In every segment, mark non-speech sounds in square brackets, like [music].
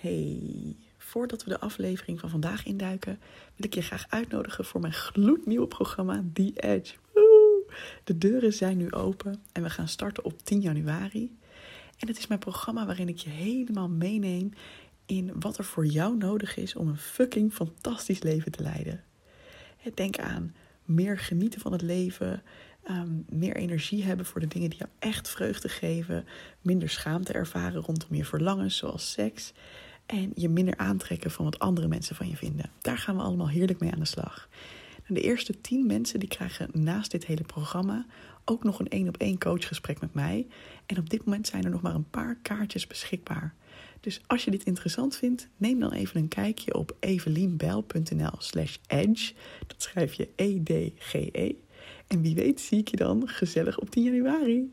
Hey, voordat we de aflevering van vandaag induiken, wil ik je graag uitnodigen voor mijn gloednieuwe programma The Edge. De deuren zijn nu open en we gaan starten op 10 januari. En het is mijn programma waarin ik je helemaal meeneem in wat er voor jou nodig is om een fucking fantastisch leven te leiden. Denk aan meer genieten van het leven, Ehm, meer energie hebben voor de dingen die jou echt vreugde geven, minder schaamte ervaren rondom je verlangens, zoals seks, en je minder aantrekken van wat andere mensen van je vinden. Daar gaan we allemaal heerlijk mee aan de slag. de eerste tien mensen die krijgen naast dit hele programma ook nog een één op één coachgesprek met mij. En op dit moment zijn er nog maar een paar kaartjes beschikbaar. Dus als je dit interessant vindt, neem dan even een kijkje op evelienbel.nl slash edge. Dat schrijf je E-D-G-E. -E. En wie weet zie ik je dan gezellig op 10 januari.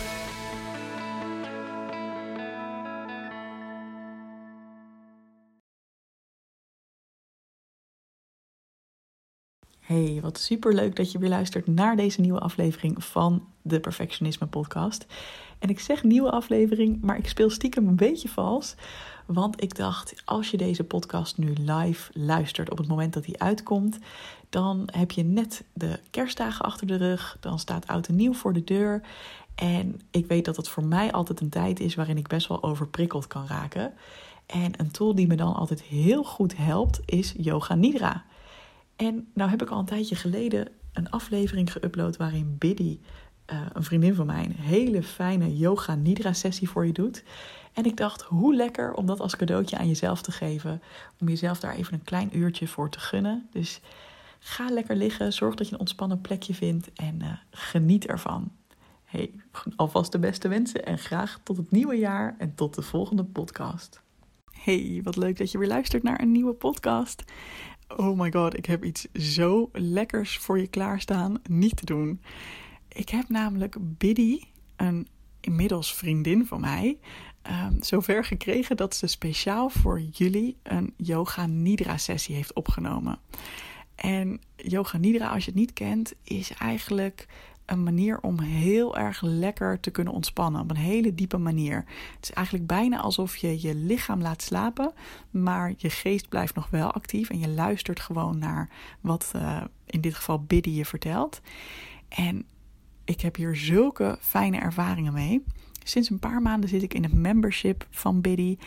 Hey, wat super leuk dat je weer luistert naar deze nieuwe aflevering van de Perfectionisme Podcast. En ik zeg nieuwe aflevering, maar ik speel stiekem een beetje vals. Want ik dacht, als je deze podcast nu live luistert op het moment dat hij uitkomt, dan heb je net de kerstdagen achter de rug. Dan staat oud en nieuw voor de deur. En ik weet dat het voor mij altijd een tijd is waarin ik best wel overprikkeld kan raken. En een tool die me dan altijd heel goed helpt is Yoga Nidra. En nou heb ik al een tijdje geleden een aflevering geüpload waarin Biddy, uh, een vriendin van mij, een hele fijne yoga nidra sessie voor je doet. En ik dacht, hoe lekker om dat als cadeautje aan jezelf te geven. Om jezelf daar even een klein uurtje voor te gunnen. Dus ga lekker liggen, zorg dat je een ontspannen plekje vindt en uh, geniet ervan. Hey, alvast de beste wensen en graag tot het nieuwe jaar en tot de volgende podcast. Hey, wat leuk dat je weer luistert naar een nieuwe podcast. Oh my god, ik heb iets zo lekkers voor je klaarstaan niet te doen. Ik heb namelijk Biddy, een inmiddels vriendin van mij, um, zover gekregen dat ze speciaal voor jullie een Yoga Nidra sessie heeft opgenomen. En Yoga Nidra, als je het niet kent, is eigenlijk een manier om heel erg lekker te kunnen ontspannen. Op een hele diepe manier. Het is eigenlijk bijna alsof je je lichaam laat slapen, maar je geest blijft nog wel actief en je luistert gewoon naar wat uh, in dit geval Biddy je vertelt. En ik heb hier zulke fijne ervaringen mee. Sinds een paar maanden zit ik in het membership van Biddy.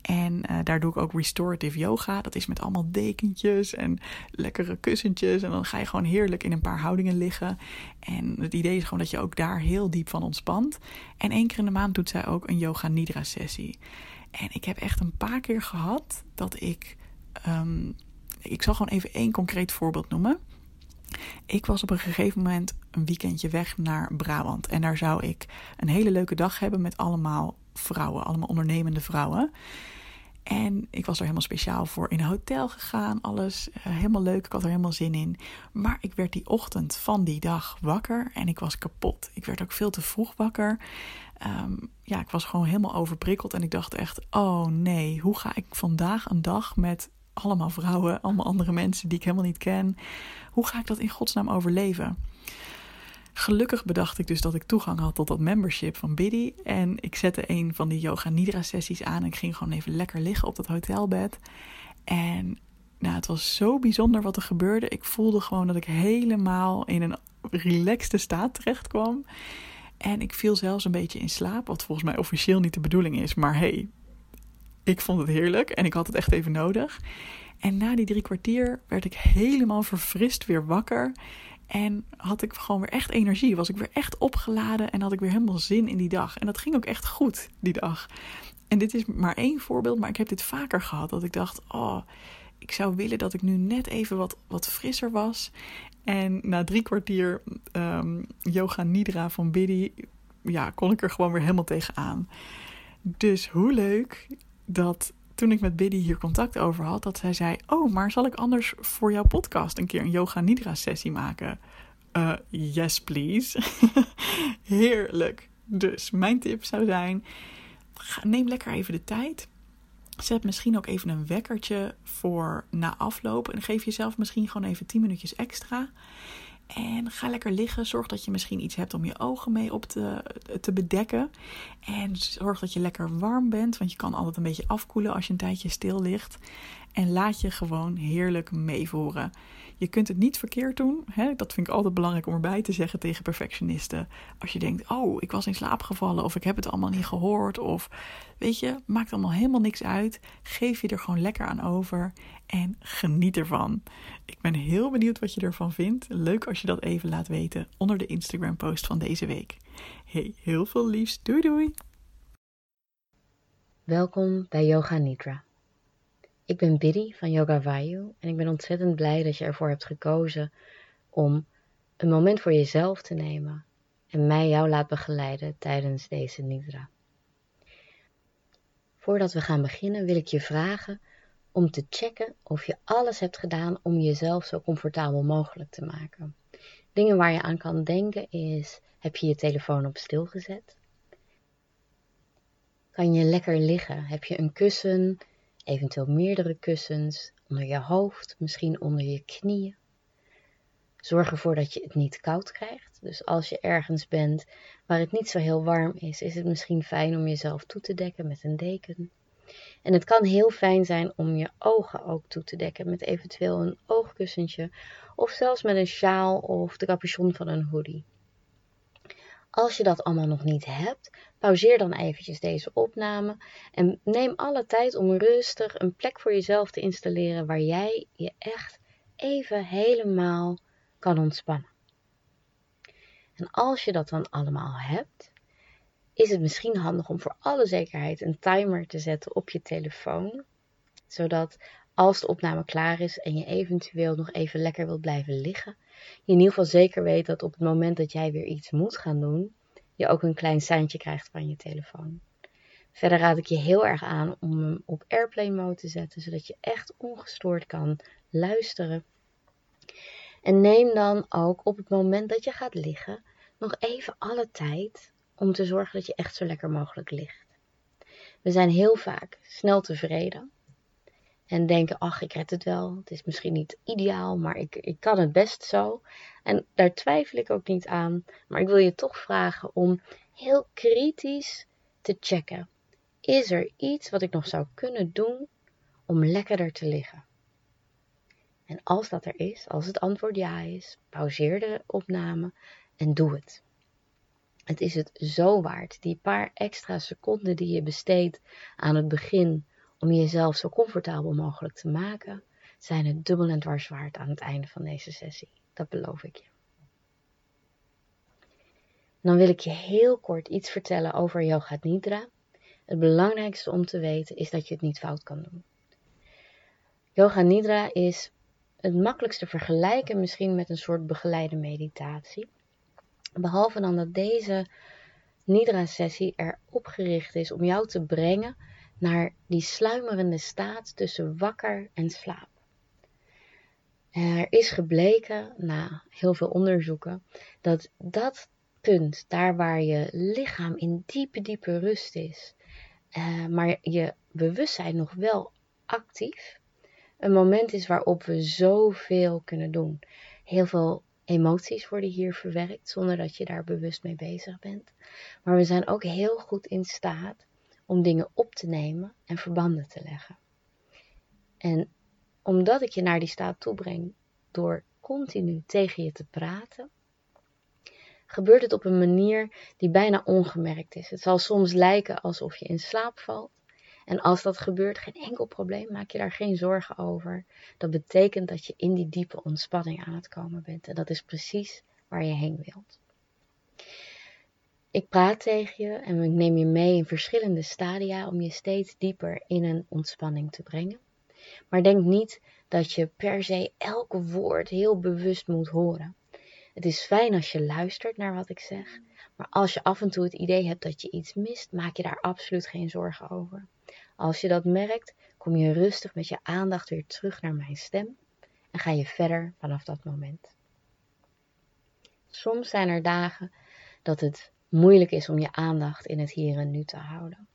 En uh, daar doe ik ook restorative yoga. Dat is met allemaal dekentjes en lekkere kussentjes. En dan ga je gewoon heerlijk in een paar houdingen liggen. En het idee is gewoon dat je ook daar heel diep van ontspant. En één keer in de maand doet zij ook een yoga nidra sessie. En ik heb echt een paar keer gehad dat ik. Um, ik zal gewoon even één concreet voorbeeld noemen. Ik was op een gegeven moment een weekendje weg naar Brabant. En daar zou ik een hele leuke dag hebben met allemaal vrouwen, allemaal ondernemende vrouwen. En ik was er helemaal speciaal voor in een hotel gegaan. Alles uh, helemaal leuk. Ik had er helemaal zin in. Maar ik werd die ochtend van die dag wakker en ik was kapot. Ik werd ook veel te vroeg wakker. Um, ja, ik was gewoon helemaal overprikkeld. En ik dacht echt: oh nee, hoe ga ik vandaag een dag met allemaal vrouwen, allemaal andere mensen die ik helemaal niet ken. Hoe ga ik dat in godsnaam overleven? Gelukkig bedacht ik dus dat ik toegang had tot dat membership van Biddy. En ik zette een van die yoga nidra sessies aan. En ik ging gewoon even lekker liggen op dat hotelbed. En nou, het was zo bijzonder wat er gebeurde. Ik voelde gewoon dat ik helemaal in een relaxte staat terecht kwam. En ik viel zelfs een beetje in slaap, wat volgens mij officieel niet de bedoeling is. Maar hey, ik vond het heerlijk en ik had het echt even nodig. En na die drie kwartier werd ik helemaal verfrist weer wakker. En had ik gewoon weer echt energie. Was ik weer echt opgeladen en had ik weer helemaal zin in die dag. En dat ging ook echt goed die dag. En dit is maar één voorbeeld, maar ik heb dit vaker gehad. Dat ik dacht, oh, ik zou willen dat ik nu net even wat, wat frisser was. En na drie kwartier um, yoga nidra van Biddy, ja, kon ik er gewoon weer helemaal tegenaan. Dus hoe leuk dat toen ik met Biddy hier contact over had, dat zij zei: Oh, maar zal ik anders voor jouw podcast een keer een Yoga Nidra sessie maken? Uh, yes, please. [laughs] Heerlijk. Dus mijn tip zou zijn: neem lekker even de tijd. Zet misschien ook even een wekkertje voor na afloop. En geef jezelf misschien gewoon even 10 minuutjes extra. En ga lekker liggen. Zorg dat je misschien iets hebt om je ogen mee op te, te bedekken. En zorg dat je lekker warm bent. Want je kan altijd een beetje afkoelen als je een tijdje stil ligt. En laat je gewoon heerlijk meevoeren. Je kunt het niet verkeerd doen. Hè? Dat vind ik altijd belangrijk om erbij te zeggen tegen perfectionisten. Als je denkt, oh, ik was in slaap gevallen of ik heb het allemaal niet gehoord. Of weet je, maakt allemaal helemaal niks uit. Geef je er gewoon lekker aan over en geniet ervan. Ik ben heel benieuwd wat je ervan vindt. Leuk als je dat even laat weten onder de Instagram post van deze week. Hey, heel veel liefs. Doei doei. Welkom bij Yoga Nidra. Ik ben Biddy van Yoga Vayu en ik ben ontzettend blij dat je ervoor hebt gekozen om een moment voor jezelf te nemen en mij jou laat begeleiden tijdens deze Nidra. Voordat we gaan beginnen wil ik je vragen om te checken of je alles hebt gedaan om jezelf zo comfortabel mogelijk te maken. Dingen waar je aan kan denken is: heb je je telefoon op stil gezet? Kan je lekker liggen? Heb je een kussen, eventueel meerdere kussens onder je hoofd, misschien onder je knieën? Zorg ervoor dat je het niet koud krijgt. Dus als je ergens bent waar het niet zo heel warm is, is het misschien fijn om jezelf toe te dekken met een deken. En het kan heel fijn zijn om je ogen ook toe te dekken met eventueel een oogkussentje of zelfs met een sjaal of de capuchon van een hoodie. Als je dat allemaal nog niet hebt, pauzeer dan eventjes deze opname en neem alle tijd om rustig een plek voor jezelf te installeren waar jij je echt even helemaal kan ontspannen. En als je dat dan allemaal hebt, is het misschien handig om voor alle zekerheid een timer te zetten op je telefoon, zodat als de opname klaar is en je eventueel nog even lekker wilt blijven liggen, je in ieder geval zeker weet dat op het moment dat jij weer iets moet gaan doen, je ook een klein seintje krijgt van je telefoon. Verder raad ik je heel erg aan om hem op airplane mode te zetten, zodat je echt ongestoord kan luisteren. En neem dan ook op het moment dat je gaat liggen nog even alle tijd om te zorgen dat je echt zo lekker mogelijk ligt. We zijn heel vaak snel tevreden en denken, ach, ik red het wel. Het is misschien niet ideaal, maar ik, ik kan het best zo. En daar twijfel ik ook niet aan. Maar ik wil je toch vragen om heel kritisch te checken. Is er iets wat ik nog zou kunnen doen om lekkerder te liggen? En als dat er is, als het antwoord ja is, pauzeer de opname en doe het. Het is het zo waard, die paar extra seconden die je besteedt aan het begin om jezelf zo comfortabel mogelijk te maken, zijn het dubbel en dwars waard aan het einde van deze sessie. Dat beloof ik je. Dan wil ik je heel kort iets vertellen over Yoga Nidra. Het belangrijkste om te weten is dat je het niet fout kan doen. Yoga Nidra is het makkelijkste vergelijken misschien met een soort begeleide meditatie. Behalve dan dat deze Nidra-sessie erop gericht is om jou te brengen naar die sluimerende staat tussen wakker en slaap. Er is gebleken, na heel veel onderzoeken, dat dat punt, daar waar je lichaam in diepe, diepe rust is, uh, maar je bewustzijn nog wel actief, een moment is waarop we zoveel kunnen doen. Heel veel emoties worden hier verwerkt zonder dat je daar bewust mee bezig bent. Maar we zijn ook heel goed in staat om dingen op te nemen en verbanden te leggen. En omdat ik je naar die staat toe breng door continu tegen je te praten, gebeurt het op een manier die bijna ongemerkt is. Het zal soms lijken alsof je in slaap valt. En als dat gebeurt, geen enkel probleem, maak je daar geen zorgen over. Dat betekent dat je in die diepe ontspanning aan het komen bent. En dat is precies waar je heen wilt. Ik praat tegen je en ik neem je mee in verschillende stadia om je steeds dieper in een ontspanning te brengen. Maar denk niet dat je per se elke woord heel bewust moet horen. Het is fijn als je luistert naar wat ik zeg, maar als je af en toe het idee hebt dat je iets mist, maak je daar absoluut geen zorgen over. Als je dat merkt, kom je rustig met je aandacht weer terug naar mijn stem en ga je verder vanaf dat moment. Soms zijn er dagen dat het moeilijk is om je aandacht in het hier en nu te houden.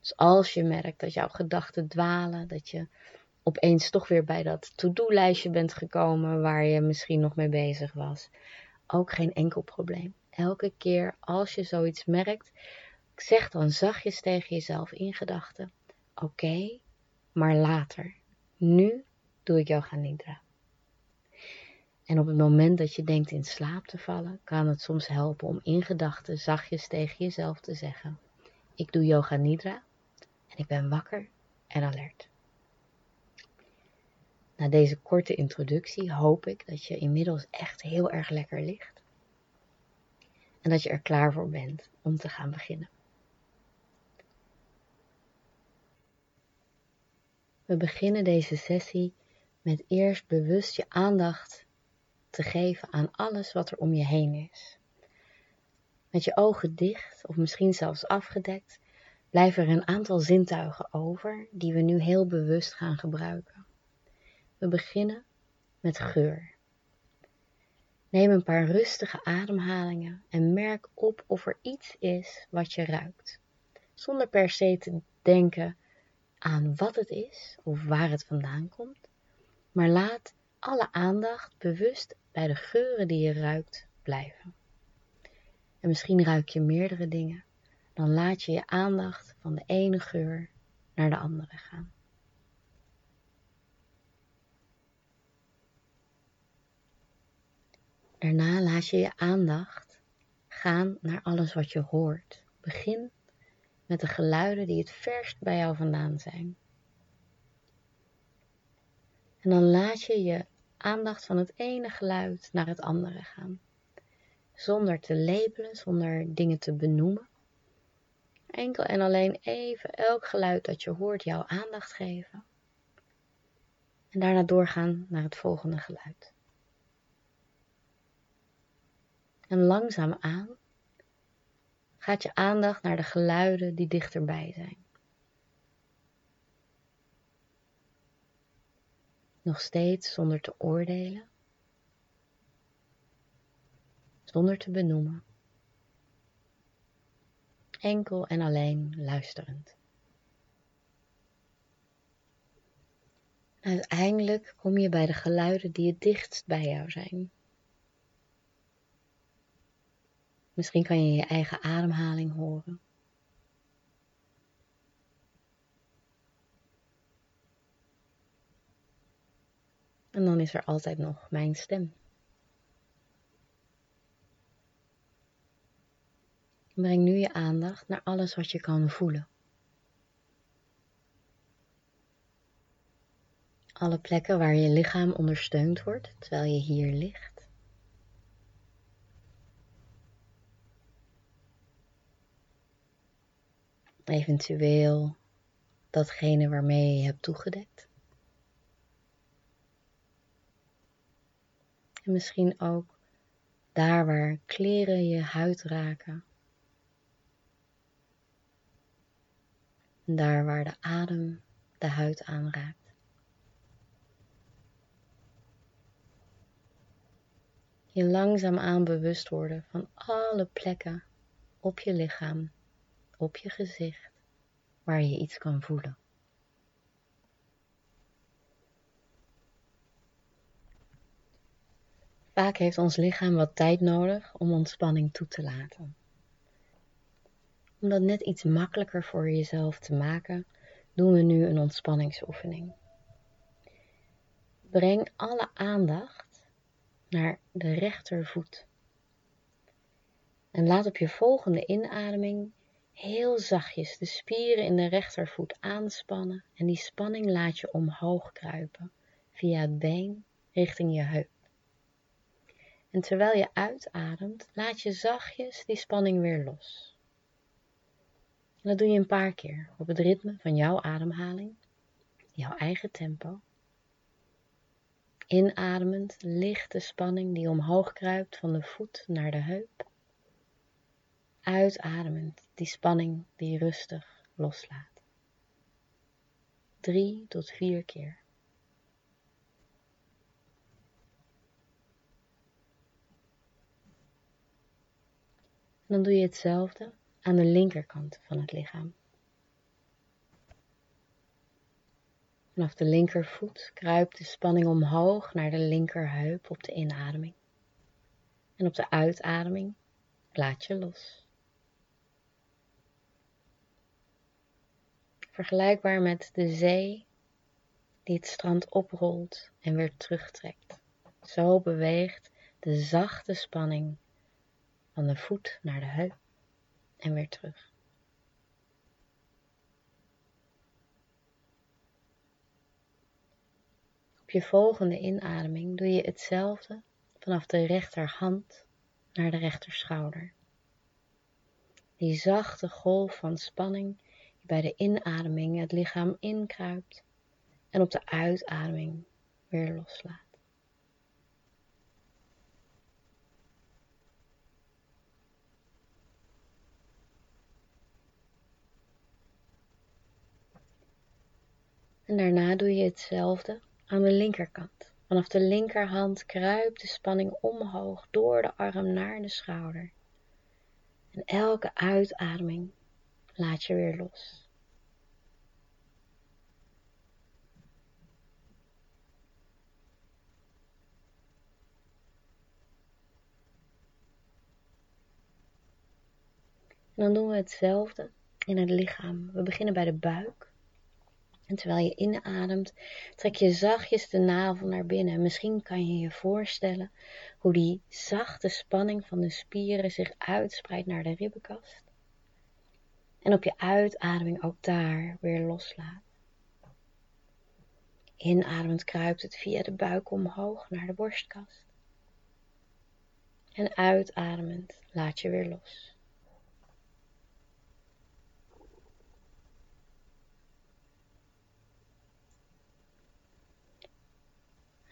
Dus als je merkt dat jouw gedachten dwalen, dat je opeens toch weer bij dat to-do-lijstje bent gekomen waar je misschien nog mee bezig was, ook geen enkel probleem. Elke keer als je zoiets merkt, zeg dan zachtjes tegen jezelf in gedachten: Oké, maar later. Nu doe ik yoga nidra. En op het moment dat je denkt in slaap te vallen, kan het soms helpen om in gedachten zachtjes tegen jezelf te zeggen: Ik doe yoga nidra en ik ben wakker en alert. Na deze korte introductie hoop ik dat je inmiddels echt heel erg lekker ligt en dat je er klaar voor bent om te gaan beginnen. We beginnen deze sessie met eerst bewust je aandacht te geven aan alles wat er om je heen is. Met je ogen dicht of misschien zelfs afgedekt blijven er een aantal zintuigen over die we nu heel bewust gaan gebruiken. We beginnen met geur. Neem een paar rustige ademhalingen en merk op of er iets is wat je ruikt. Zonder per se te denken aan wat het is of waar het vandaan komt, maar laat alle aandacht bewust bij de geuren die je ruikt blijven. En misschien ruik je meerdere dingen, dan laat je je aandacht van de ene geur naar de andere gaan. Daarna laat je je aandacht gaan naar alles wat je hoort. Begin met de geluiden die het verst bij jou vandaan zijn. En dan laat je je aandacht van het ene geluid naar het andere gaan. Zonder te labelen, zonder dingen te benoemen. Enkel en alleen even elk geluid dat je hoort jouw aandacht geven. En daarna doorgaan naar het volgende geluid. En langzaam aan gaat je aandacht naar de geluiden die dichterbij zijn. Nog steeds zonder te oordelen, zonder te benoemen, enkel en alleen luisterend. Uiteindelijk kom je bij de geluiden die het dichtst bij jou zijn. Misschien kan je je eigen ademhaling horen. En dan is er altijd nog mijn stem. Breng nu je aandacht naar alles wat je kan voelen. Alle plekken waar je lichaam ondersteund wordt terwijl je hier ligt. Eventueel datgene waarmee je hebt toegedekt. En misschien ook daar waar kleren je huid raken. En daar waar de adem de huid aanraakt. Je langzaamaan bewust worden van alle plekken op je lichaam op je gezicht waar je iets kan voelen. Vaak heeft ons lichaam wat tijd nodig om ontspanning toe te laten. Om dat net iets makkelijker voor jezelf te maken, doen we nu een ontspanningsoefening. Breng alle aandacht naar de rechtervoet. En laat op je volgende inademing heel zachtjes de spieren in de rechtervoet aanspannen en die spanning laat je omhoog kruipen via het been richting je heup. En terwijl je uitademt, laat je zachtjes die spanning weer los. En dat doe je een paar keer op het ritme van jouw ademhaling, jouw eigen tempo. Inademend lichte spanning die omhoog kruipt van de voet naar de heup. Uitademend die spanning die rustig loslaat. Drie tot vier keer. Dan doe je hetzelfde aan de linkerkant van het lichaam. Vanaf de linkervoet kruipt de spanning omhoog naar de linkerheup op de inademing. En op de uitademing laat je los. Vergelijkbaar met de zee die het strand oprolt en weer terugtrekt. Zo beweegt de zachte spanning van de voet naar de heup en weer terug. Op je volgende inademing doe je hetzelfde vanaf de rechterhand naar de rechterschouder. Die zachte golf van spanning die bij de inademing het lichaam inkruipt en op de uitademing weer loslaat. En daarna doe je hetzelfde aan de linkerkant. Vanaf de linkerhand kruipt de spanning omhoog door de arm naar de schouder. En elke uitademing laat je weer los. En dan doen we hetzelfde in het lichaam. We beginnen bij de buik. En terwijl je inademt, trek je zachtjes de navel naar binnen. Misschien kan je je voorstellen hoe die zachte spanning van de spieren zich uitspreidt naar de ribbenkast. En op je uitademing ook daar weer loslaat. Inademend kruipt het via de buik omhoog naar de borstkast. En uitademend laat je weer los.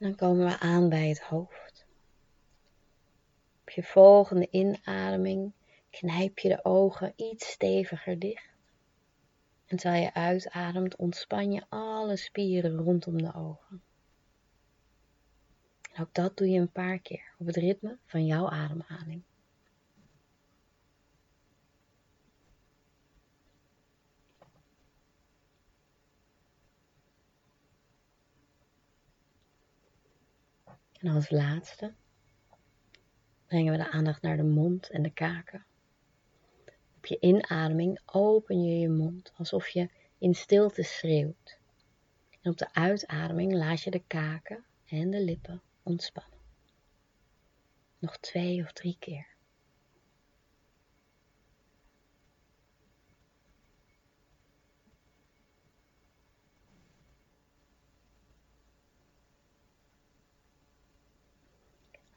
Dan komen we aan bij het hoofd. Op je volgende inademing knijp je de ogen iets steviger dicht. En terwijl je uitademt, ontspan je alle spieren rondom de ogen. En ook dat doe je een paar keer op het ritme van jouw ademhaling. En als laatste brengen we de aandacht naar de mond en de kaken. Op je inademing open je je mond alsof je in stilte schreeuwt. En op de uitademing laat je de kaken en de lippen ontspannen. Nog twee of drie keer.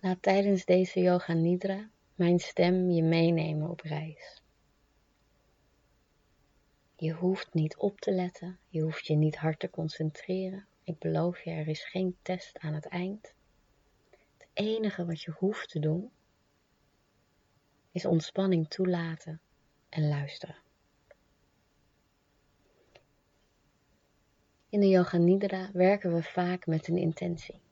Laat tijdens deze yoga nidra mijn stem je meenemen op reis. Je hoeft niet op te letten, je hoeft je niet hard te concentreren. Ik beloof je, er is geen test aan het eind. Het enige wat je hoeft te doen, is ontspanning toelaten en luisteren. In de Yoga Nidra werken we vaak met een intentie.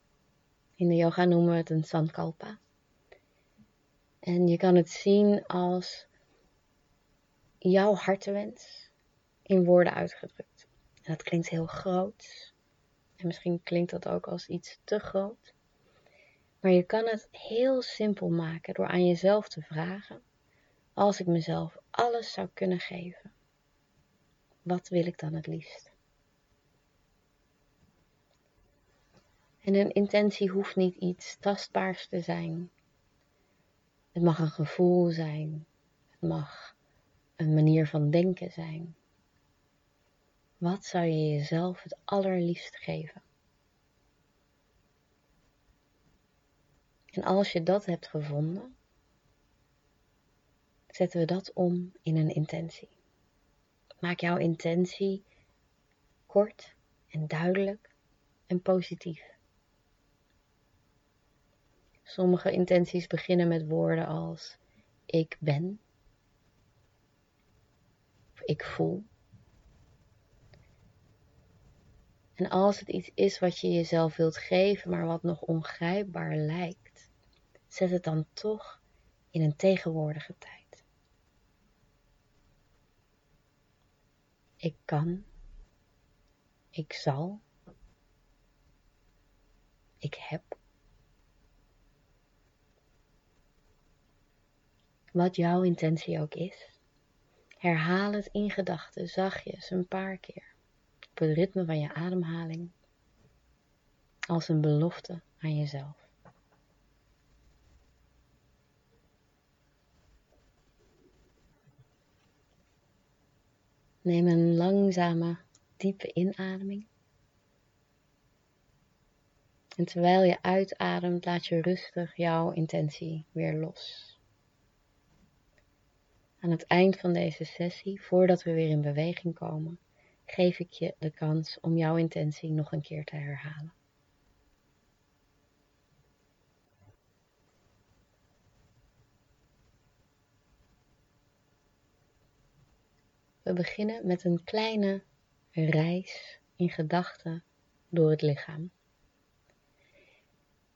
In de yoga noemen we het een sankalpa. En je kan het zien als jouw hartewens in woorden uitgedrukt. En dat klinkt heel groot. En misschien klinkt dat ook als iets te groot. Maar je kan het heel simpel maken door aan jezelf te vragen: als ik mezelf alles zou kunnen geven, wat wil ik dan het liefst? En een intentie hoeft niet iets tastbaars te zijn. Het mag een gevoel zijn. Het mag een manier van denken zijn. Wat zou je jezelf het allerliefst geven? En als je dat hebt gevonden, zetten we dat om in een intentie. Maak jouw intentie kort en duidelijk en positief. Sommige intenties beginnen met woorden als ik ben, of ik voel. En als het iets is wat je jezelf wilt geven, maar wat nog ongrijpbaar lijkt, zet het dan toch in een tegenwoordige tijd. Ik kan, ik zal, ik heb. Wat jouw intentie ook is, herhaal het in gedachten zachtjes een paar keer op het ritme van je ademhaling als een belofte aan jezelf. Neem een langzame, diepe inademing. En terwijl je uitademt, laat je rustig jouw intentie weer los. Aan het eind van deze sessie, voordat we weer in beweging komen, geef ik je de kans om jouw intentie nog een keer te herhalen. We beginnen met een kleine reis in gedachten door het lichaam.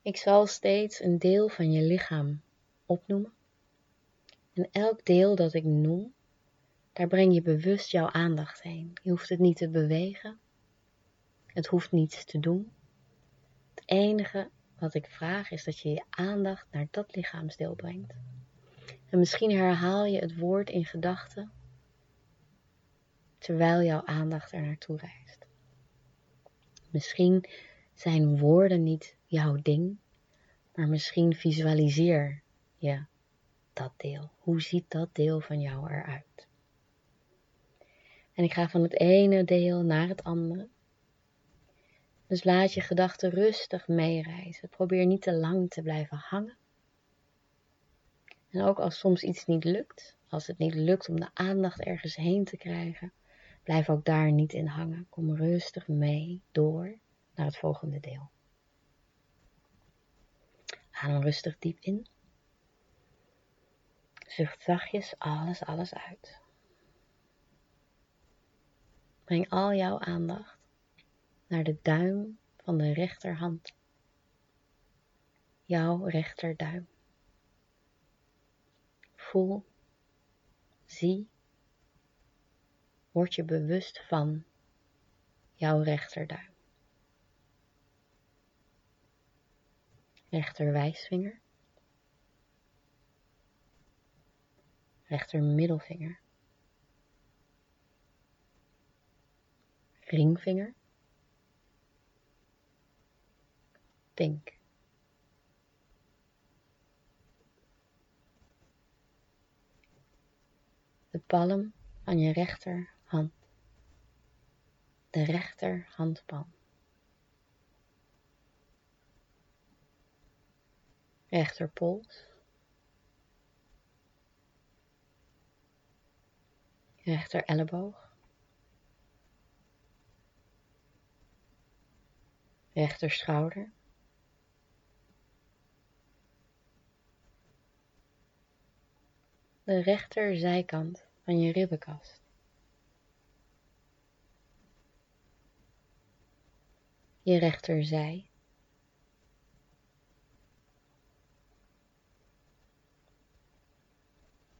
Ik zal steeds een deel van je lichaam opnoemen. En elk deel dat ik noem, daar breng je bewust jouw aandacht heen. Je hoeft het niet te bewegen. Het hoeft niets te doen. Het enige wat ik vraag is dat je je aandacht naar dat lichaamsdeel brengt. En misschien herhaal je het woord in gedachten terwijl jouw aandacht er naartoe reist. Misschien zijn woorden niet jouw ding, maar misschien visualiseer je deel. Hoe ziet dat deel van jou eruit? En ik ga van het ene deel naar het andere. Dus laat je gedachten rustig meereizen. Probeer niet te lang te blijven hangen. En ook als soms iets niet lukt, als het niet lukt om de aandacht ergens heen te krijgen, Blijf ook daar niet in hangen. Kom rustig mee door naar het volgende deel. Adem rustig diep in. Zucht zachtjes alles, alles uit. Breng al jouw aandacht naar de duim van de rechterhand. Jouw rechterduim. Voel, zie word je bewust van jouw rechterduim. Rechterwijsvinger. Rechter middelvinger. Ringvinger. Pink. De palm van je rechter hand. De rechterhandpan. Rechterpols. Rechter elleboog. Rechter schouder. De rechterzijkant van je ribbenkast. je rechterzij.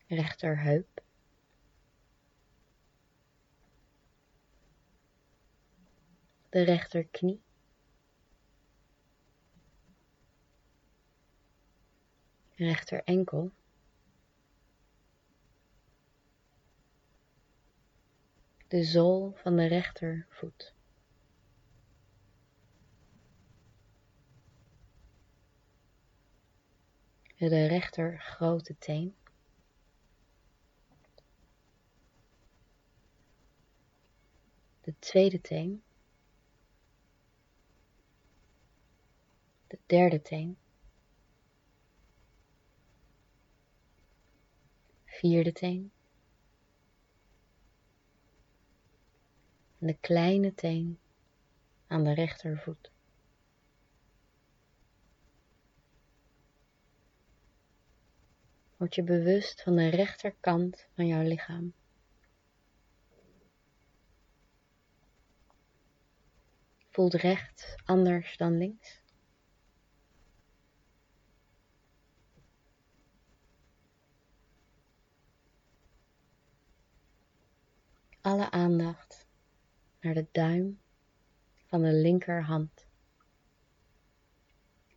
Rechterheup. De rechterknie. Rechter enkel. De zool van de rechtervoet. de rechter grote teen. De tweede teen. Derde teen. Vierde teen. En de kleine teen aan de rechtervoet. word je bewust van de rechterkant van jouw lichaam. Voelt rechts anders dan links. Alle aandacht naar de duim van de linkerhand.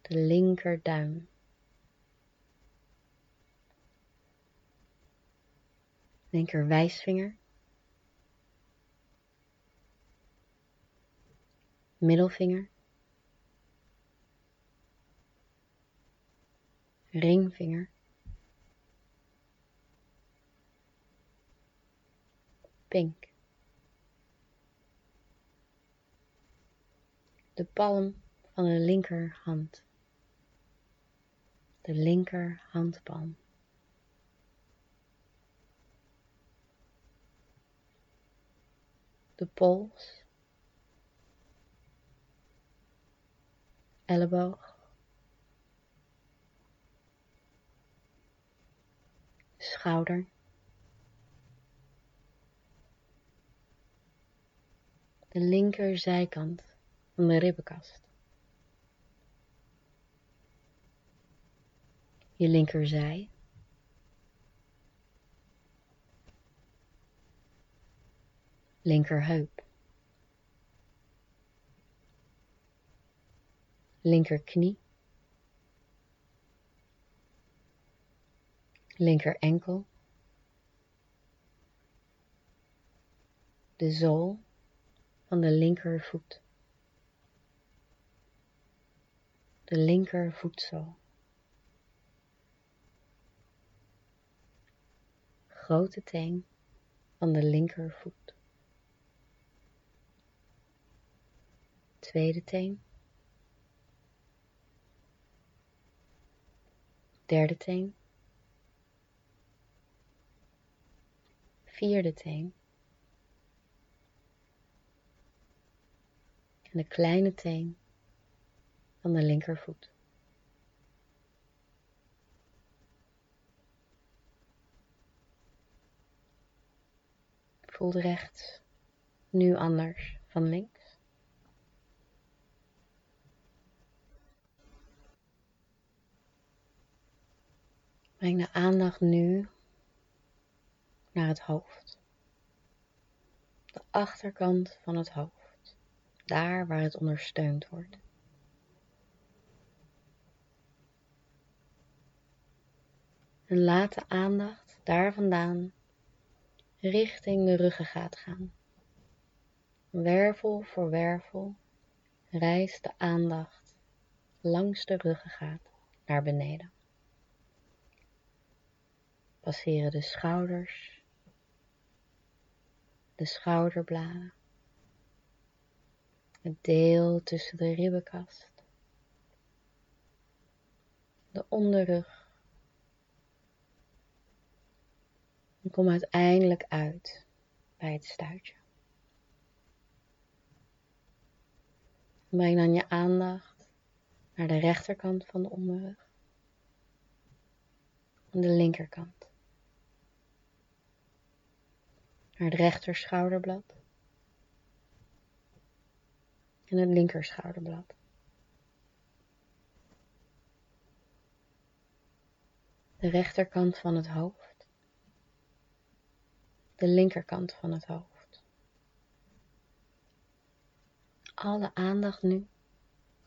De linkerduim. Linker wijsvinger. Middelvinger. Ringvinger. Pink. De palm van de linkerhand. De linkerhandpalm. De pols. Elleboog. Schouder. De linkerzijkant van de ribbenkast. Je linkerzij. Linkerheup. Linkerknie. Linker enkel. De zool van de linkervoet. De linkervoetzool. Grote teen van de linkervoet. Tweede teen. Derde teen. Vierde teen. En de kleine teen van de linkervoet. Voel rechts, nu anders van links. Breng de aandacht nu naar het hoofd. De achterkant van het hoofd daar waar het ondersteund wordt. En laat de aandacht daar vandaan richting de ruggengraat gaan. Wervel voor wervel reist de aandacht langs de ruggengraat naar beneden. Passeren de schouders, de schouderbladen, het deel tussen de ribbenkast, de onderrug. En kom uiteindelijk uit bij het stuitje. Breng dan je aandacht naar de rechterkant van de onderrug en de linkerkant. Naar het rechter schouderblad en het linkerschouderblad. De rechterkant van het hoofd. De linkerkant van het hoofd. Alle aandacht nu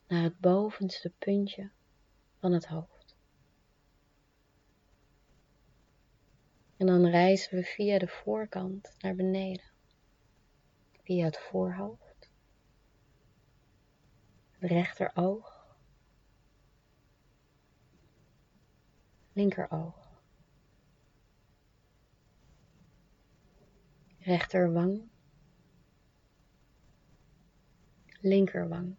naar het bovenste puntje van het hoofd. En dan reizen we via de voorkant naar beneden. Via het voorhoofd rechteroog, linkeroog, rechterwang, linkerwang,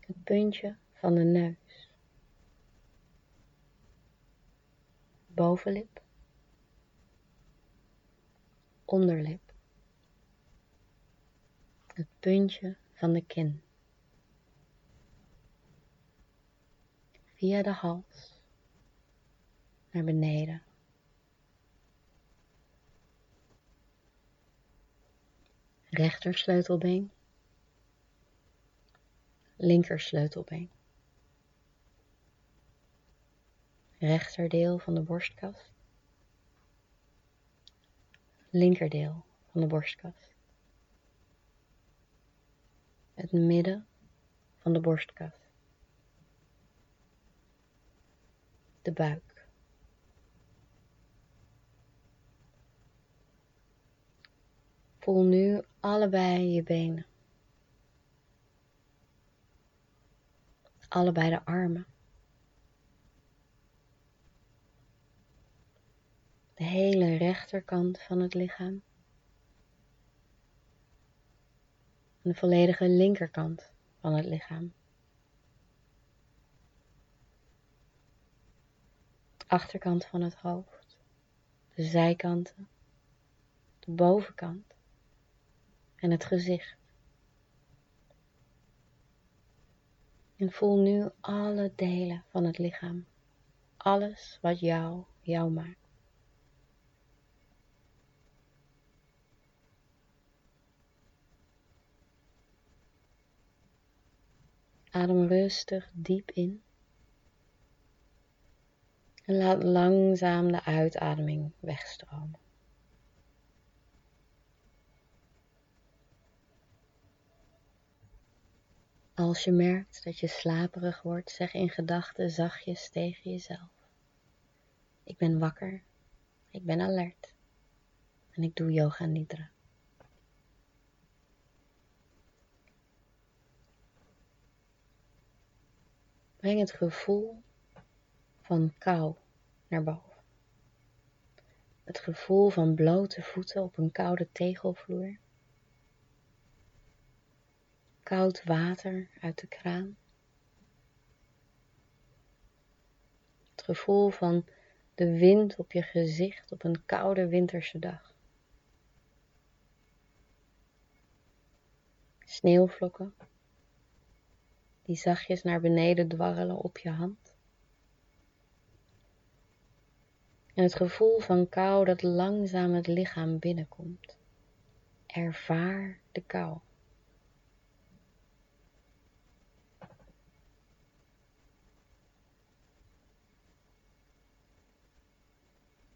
het puntje van de neus, bovenlip, onderlip het puntje van de kin. Via de hals naar beneden. Rechter sleutelbeen. Linker sleutelbeen. Rechterdeel van de borstkast. linkerdeel van de borstkas. Het midden van de borstkas. De buik. Voel nu allebei je benen. Allebei de armen. De hele rechterkant van het lichaam. En de volledige linkerkant van het lichaam. achterkant van het hoofd, de zijkanten, de bovenkant en het gezicht. En voel nu alle delen van het lichaam, alles wat jou jou maakt. Adem rustig diep in. En laat langzaam de uitademing wegstromen. Als je merkt dat je slaperig wordt, zeg in gedachten zachtjes tegen jezelf. Ik ben wakker, ik ben alert en ik doe yoga nidra. Breng het gevoel van kou naar boven. Het gevoel van blote voeten op een koude tegelvloer. Koud water uit de kraan. Het gevoel van de wind op je gezicht op een koude winterse dag. Sneeuwvlokken die zachtjes naar beneden dwarrelen op je hand. En het gevoel van kou dat langzaam het lichaam binnenkomt. Ervaar de kou.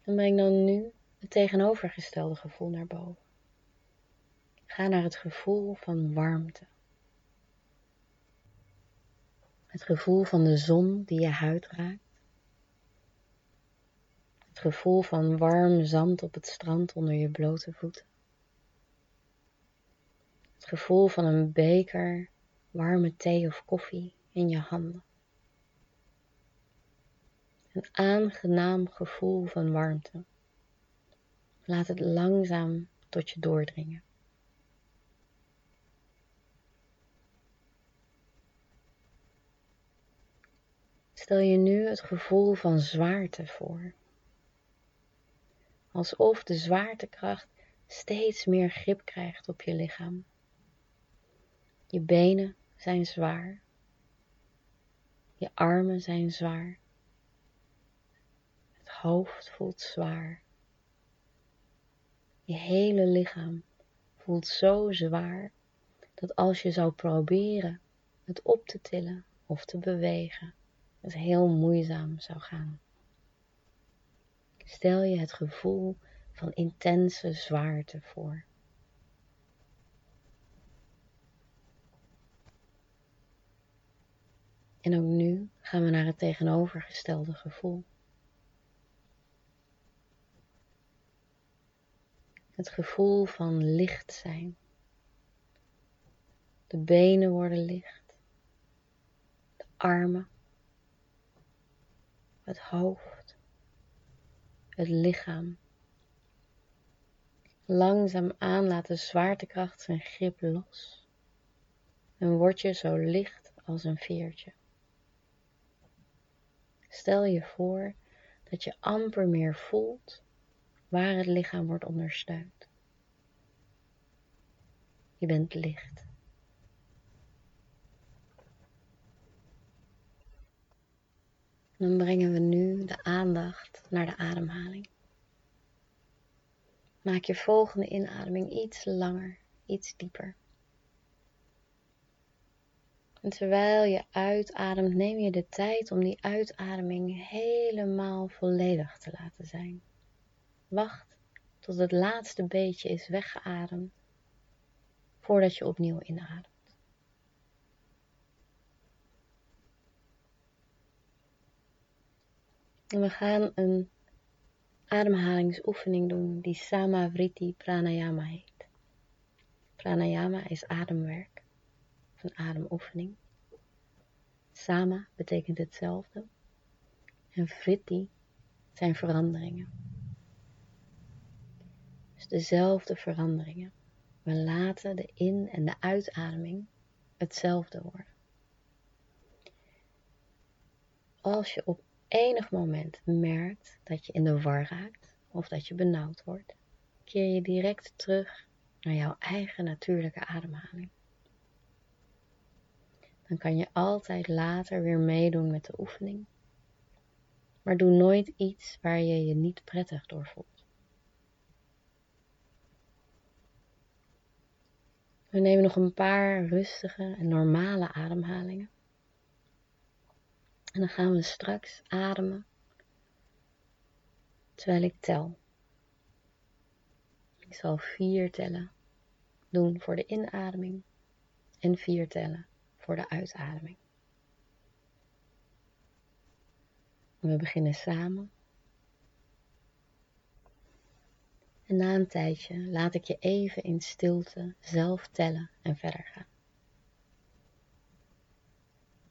En breng dan nu het tegenovergestelde gevoel naar boven. Ga naar het gevoel van warmte. Het gevoel van de zon die je huid raakt. Het gevoel van warm zand op het strand onder je blote voeten. Het gevoel van een beker warme thee of koffie in je handen. Een aangenaam gevoel van warmte. Laat het langzaam tot je doordringen. Stel je nu het gevoel van zwaarte voor. Alsof de zwaartekracht steeds meer grip krijgt op je lichaam. Je benen zijn zwaar. Je armen zijn zwaar. Het hoofd voelt zwaar. Je hele lichaam voelt zo zwaar dat als je zou proberen het op te tillen of te bewegen, het heel moeizaam zou gaan. Stel je het gevoel van intense zwaarte voor. En ook nu gaan we naar het tegenovergestelde gevoel. Het gevoel van licht zijn. De benen worden licht. De armen het hoofd, het lichaam. Langzaam aan laat de zwaartekracht zijn grip los en word je zo licht als een veertje. Stel je voor dat je amper meer voelt waar het lichaam wordt ondersteund. Je bent licht. Dan brengen we nu de aandacht naar de ademhaling. Maak je volgende inademing iets langer, iets dieper. En terwijl je uitademt, neem je de tijd om die uitademing helemaal volledig te laten zijn. Wacht tot het laatste beetje is weggeademd voordat je opnieuw inademt. En we gaan een ademhalingsoefening doen die Samavriti Pranayama heet. Pranayama is ademwerk, een ademoefening. Sama betekent hetzelfde en Vritti zijn veranderingen. Dus dezelfde veranderingen. We laten de in- en de uitademing hetzelfde worden. Als je op enig moment merkt dat je in de war raakt of dat je benauwd wordt, keer je direct terug naar jouw eigen natuurlijke ademhaling. Dan kan je altijd later weer meedoen met de oefening, maar doe nooit iets waar je je niet prettig door voelt. We nemen nog een paar rustige en normale ademhalingen. En dan gaan we straks ademen terwijl ik tel. Ik zal vier tellen doen voor de inademing en vier tellen voor de uitademing. We beginnen samen. En na een tijdje laat ik je even in stilte zelf tellen en verder gaan.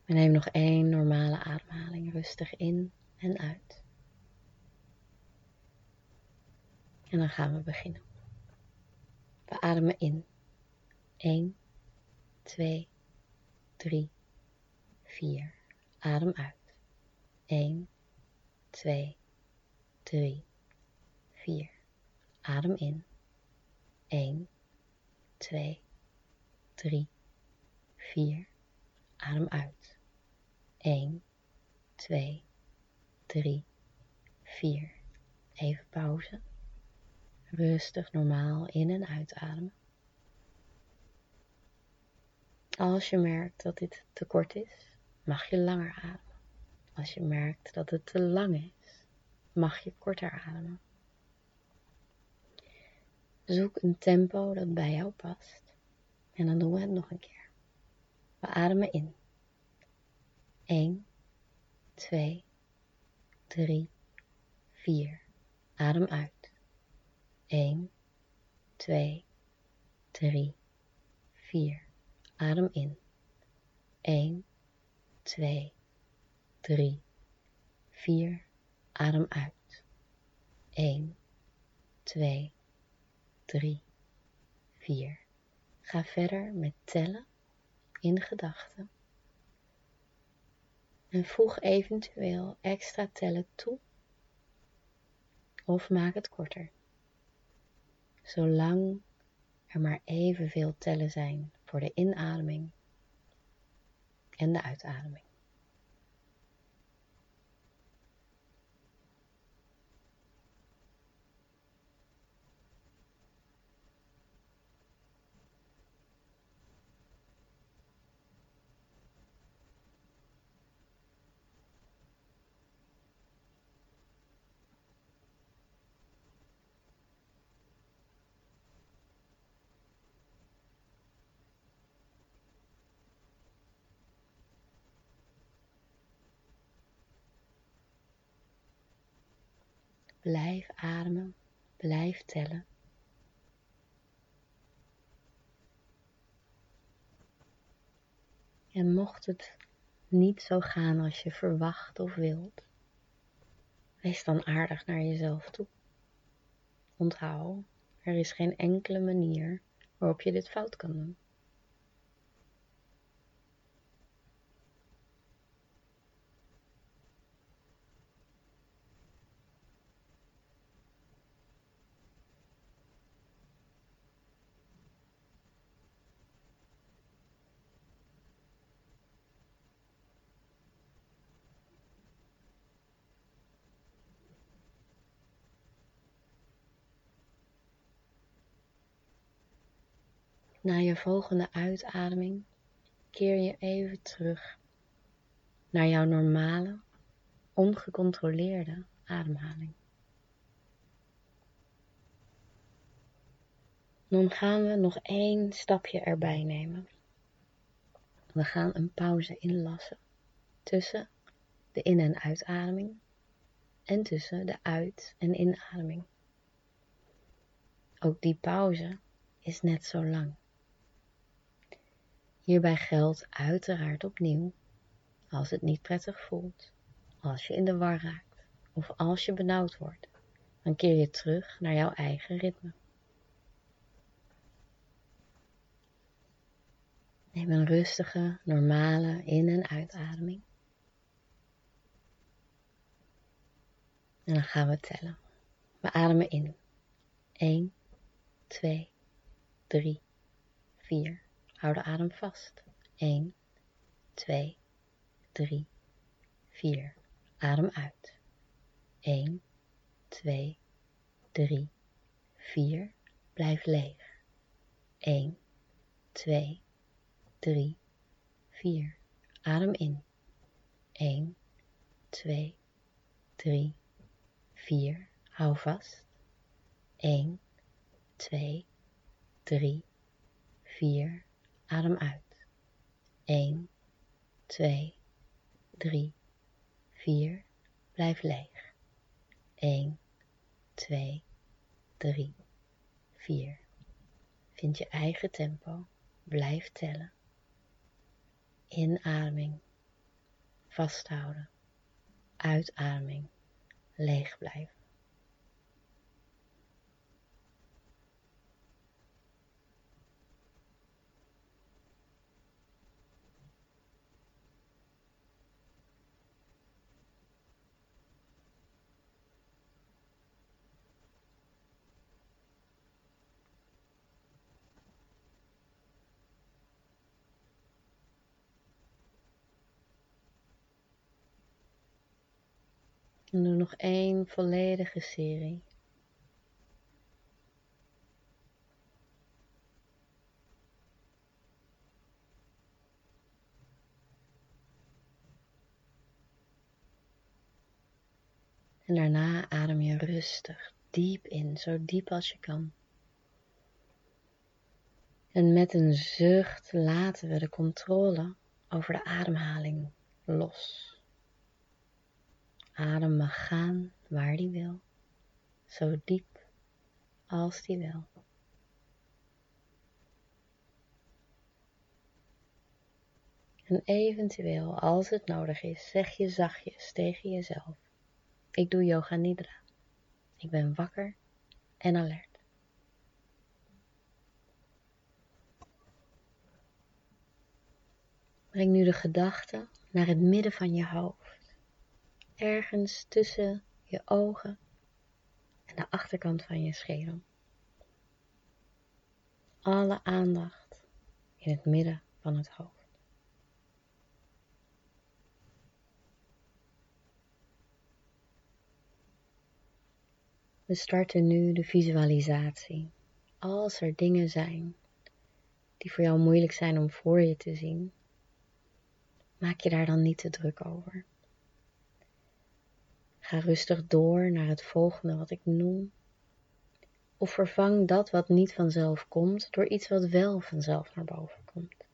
We nemen nog één normale ademhaling rustig in en uit. En dan gaan we beginnen. We ademen in. 1, 2, 3, 4. Adem uit. 1, 2, 3, 4. Adem in. 1, 2, 3, 4. Adem uit. 1, 2, 3, 4. Even pauze. Rustig normaal in- en uitademen. Als je merkt dat dit te kort is, mag je langer ademen. Als je merkt dat het te lang is, mag je korter ademen. Zoek een tempo dat bij jou past. En dan doen we het nog een keer. We ademen in. 1, 2, 3, 4. Adem uit. 1, 2, 3, 4. Adem in. 1, 2, 3, 4. Adem uit. 1, 2, 3, 4. Ga verder met tellen in gedachten. En voeg eventueel extra tellen toe of maak het korter. Zolang er maar evenveel tellen zijn voor de inademing en de uitademing. Blijf ademen, blijf tellen. En mocht het niet zo gaan als je verwacht of wilt, wees dan aardig naar jezelf toe. Onthoud, er is geen enkele manier waarop je dit fout kan doen. Na je volgende uitademing keer je even terug naar jouw normale, ongecontroleerde ademhaling. Dan gaan we nog één stapje erbij nemen. We gaan een pauze inlassen tussen de in- en uitademing en tussen de uit- en inademing. Ook die pauze is net zo lang. Hierbij geldt uiteraard opnieuw, als het niet prettig voelt, als je in de war raakt of als je benauwd wordt, dan keer je terug naar jouw eigen ritme. Neem een rustige, normale in- en uitademing. En dan gaan we tellen. We ademen in. 1, 2, 3, 4. Hou de adem vast. 1, 2, 3, 4. Adem uit. 1, 2, 3, 4. Blijf leeg. 1, 2, 3, 4. Adem in. 1, 2, 3, 4. Hou vast. 1, 2, 3, 4. Adem uit. 1, 2, 3, 4. Blijf leeg. 1, 2, 3, 4. Vind je eigen tempo. Blijf tellen. Inademing. Vasthouden. Uitademing. Leeg blijven. En doe nog één volledige serie. En daarna adem je rustig diep in, zo diep als je kan. En met een zucht laten we de controle over de ademhaling los. Adem mag gaan waar die wil, zo diep als die wil. En eventueel, als het nodig is, zeg je zachtjes tegen jezelf: Ik doe yoga nidra. Ik ben wakker en alert. Breng nu de gedachte naar het midden van je hoofd, ergens tussen je ogen en de achterkant van je schedel. Alle aandacht in het midden van het hoofd. We starten nu de visualisatie. Als er dingen zijn die voor jou moeilijk zijn om voor je te zien, maak je daar dan niet te druk over. Ga rustig door naar het volgende wat ik noem. Of vervang dat wat niet vanzelf komt door iets wat wel vanzelf naar boven komt.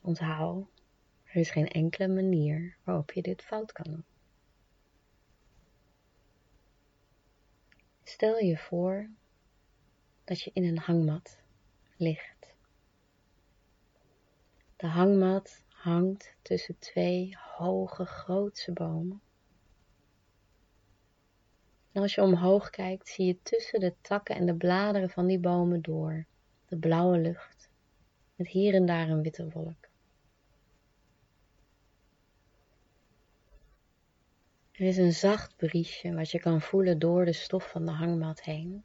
Onthoud, er is geen enkele manier waarop je dit fout kan doen. Stel je voor dat je in een hangmat ligt. De hangmat hangt tussen twee hoge, grootse bomen. En als je omhoog kijkt, zie je tussen de takken en de bladeren van die bomen door de blauwe lucht, met hier en daar een witte wolk. Er is een zacht briesje wat je kan voelen door de stof van de hangmat heen.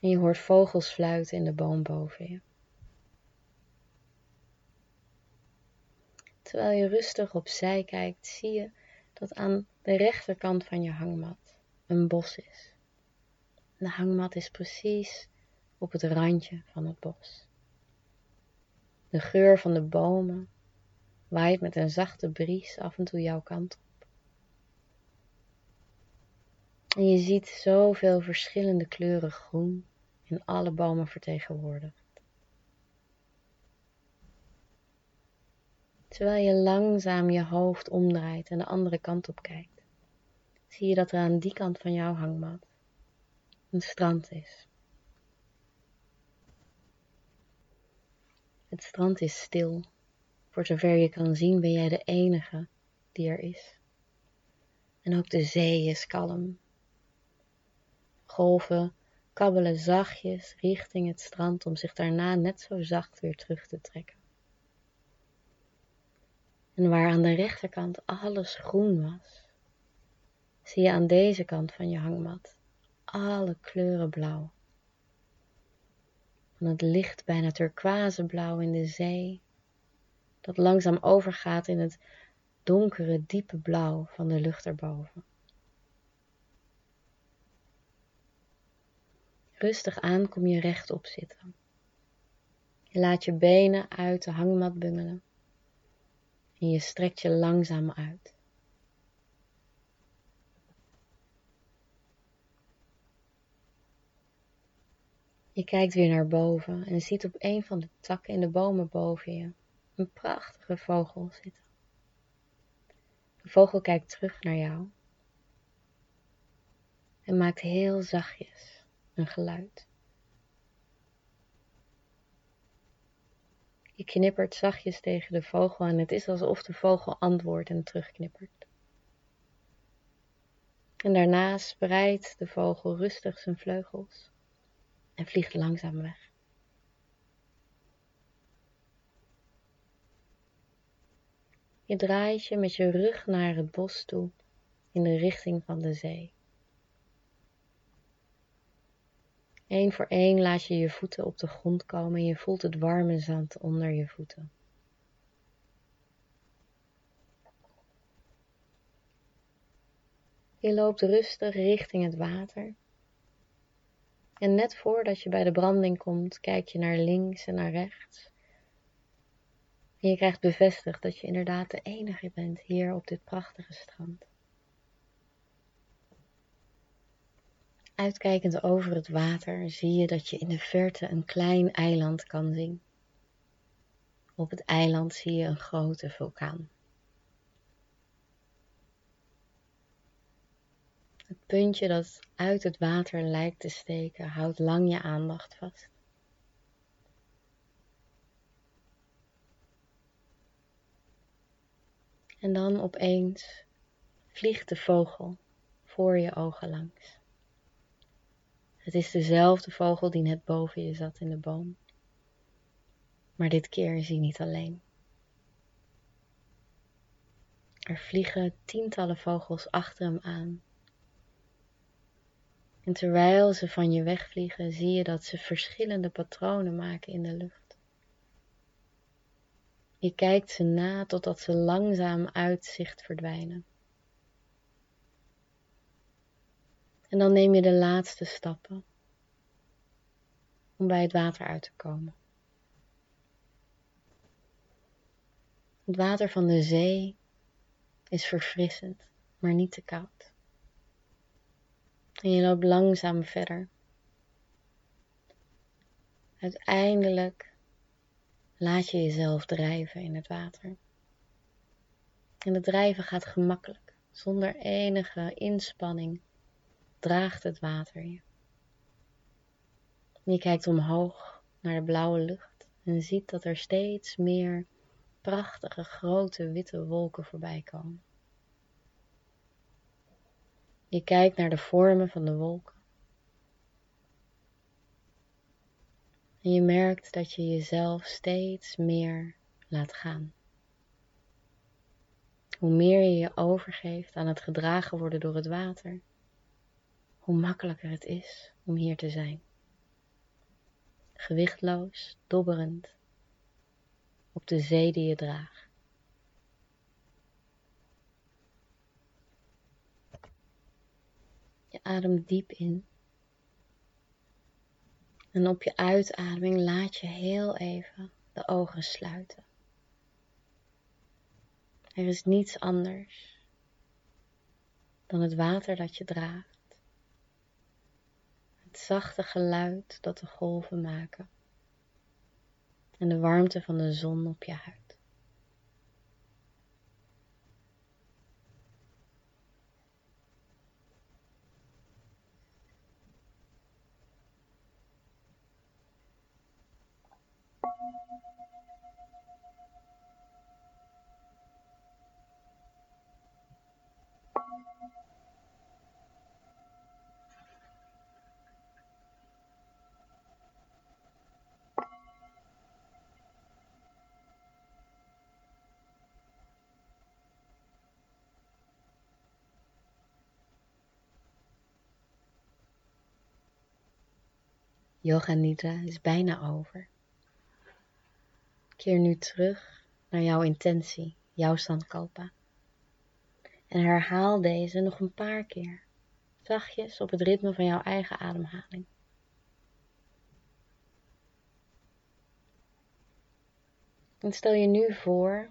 En je hoort vogels fluiten in de boom boven je. Terwijl je rustig opzij kijkt, zie je dat aan de rechterkant van je hangmat een bos is. De hangmat is precies op het randje van het bos. De geur van de bomen waait met een zachte bries af en toe jouw kant op. En je ziet zoveel verschillende kleuren groen in alle bomen vertegenwoordigd. Terwijl je langzaam je hoofd omdraait en de andere kant op kijkt, zie je dat er aan die kant van jouw hangmat een strand is. Het strand is stil. Voor zover je kan zien ben jij de enige die er is. En ook de zee is kalm. Golven kabbelen zachtjes richting het strand om zich daarna net zo zacht weer terug te trekken. En waar aan de rechterkant alles groen was, zie je aan deze kant van je hangmat alle kleuren blauw. Van het licht bijna turquoise blauw in de zee, dat langzaam overgaat in het donkere, diepe blauw van de lucht erboven. Rustig aan kom je rechtop zitten. Je laat je benen uit de hangmat bungelen en je strekt je langzaam uit. Je kijkt weer naar boven en ziet op een van de takken in de bomen boven je een prachtige vogel zitten. De vogel kijkt terug naar jou en maakt heel zachtjes een geluid. Je knippert zachtjes tegen de vogel en het is alsof de vogel antwoordt en terugknippert. En daarna spreidt de vogel rustig zijn vleugels en vliegt langzaam weg. Je draait je met je rug naar het bos toe in de richting van de zee. Eén voor één laat je je voeten op de grond komen en je voelt het warme zand onder je voeten. Je loopt rustig richting het water. En net voordat je bij de branding komt, kijk je naar links en naar rechts. En je krijgt bevestigd dat je inderdaad de enige bent hier op dit prachtige strand. Uitkijkend over het water zie je dat je in de verte een klein eiland kan zien. Op het eiland zie je een grote vulkaan. Het puntje dat uit het water lijkt te steken houdt lang je aandacht vast. En dan opeens vliegt de vogel voor je ogen langs. Het is dezelfde vogel die net boven je zat in de boom. Maar dit keer is hij niet alleen. Er vliegen tientallen vogels achter hem aan. En terwijl ze van je wegvliegen, zie je dat ze verschillende patronen maken in de lucht. Je kijkt ze na totdat ze langzaam uit zicht verdwijnen. En dan neem je de laatste stappen om bij het water uit te komen. Het water van de zee is verfrissend, maar niet te koud. En je loopt langzaam verder. Uiteindelijk laat je jezelf drijven in het water. En het drijven gaat gemakkelijk, zonder enige inspanning draagt het water je. Je kijkt omhoog naar de blauwe lucht en ziet dat er steeds meer prachtige grote witte wolken voorbij komen. Je kijkt naar de vormen van de wolken. En je merkt dat je jezelf steeds meer laat gaan. Hoe meer je je overgeeft aan het gedragen worden door het water, hoe makkelijker het is om hier te zijn. Gewichtloos, dobberend, op de zee die je draagt. Je ademt diep in. En op je uitademing laat je heel even de ogen sluiten. Er is niets anders dan het water dat je draagt Het zachte geluid dat de golven maken. En de warmte van de zon op je huid. Yoga Nidra is bijna over. Keer nu terug naar jouw intentie, jouw Sankalpa. En herhaal deze nog een paar keer, zachtjes op het ritme van jouw eigen ademhaling. En stel je nu voor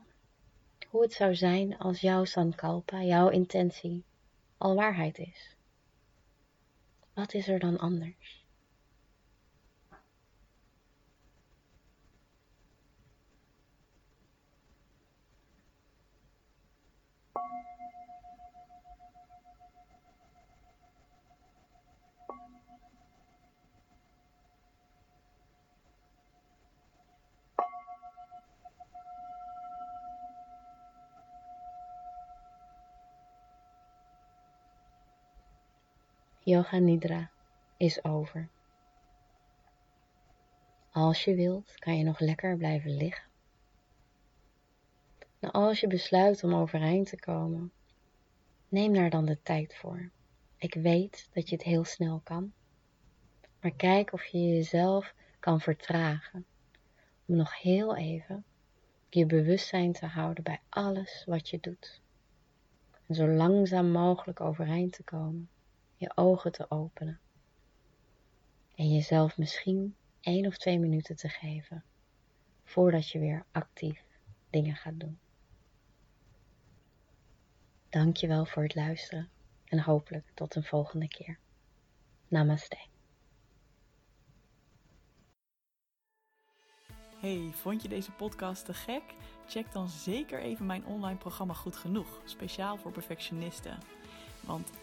hoe het zou zijn als jouw Sankalpa, jouw intentie, al waarheid is. Wat is er dan anders? Yoga Nidra is over. Als je wilt, kan je nog lekker blijven liggen. Nou, als je besluit om overeind te komen, neem daar dan de tijd voor. Ik weet dat je het heel snel kan, maar kijk of je jezelf kan vertragen om nog heel even je bewustzijn te houden bij alles wat je doet. En zo langzaam mogelijk overeind te komen je ogen te openen en jezelf misschien één of twee minuten te geven voordat je weer actief dingen gaat doen. Dankjewel voor het luisteren en hopelijk tot een volgende keer. Namaste. Hey, vond je deze podcast te gek? Check dan zeker even mijn online programma Goed Genoeg, speciaal voor perfectionisten. Want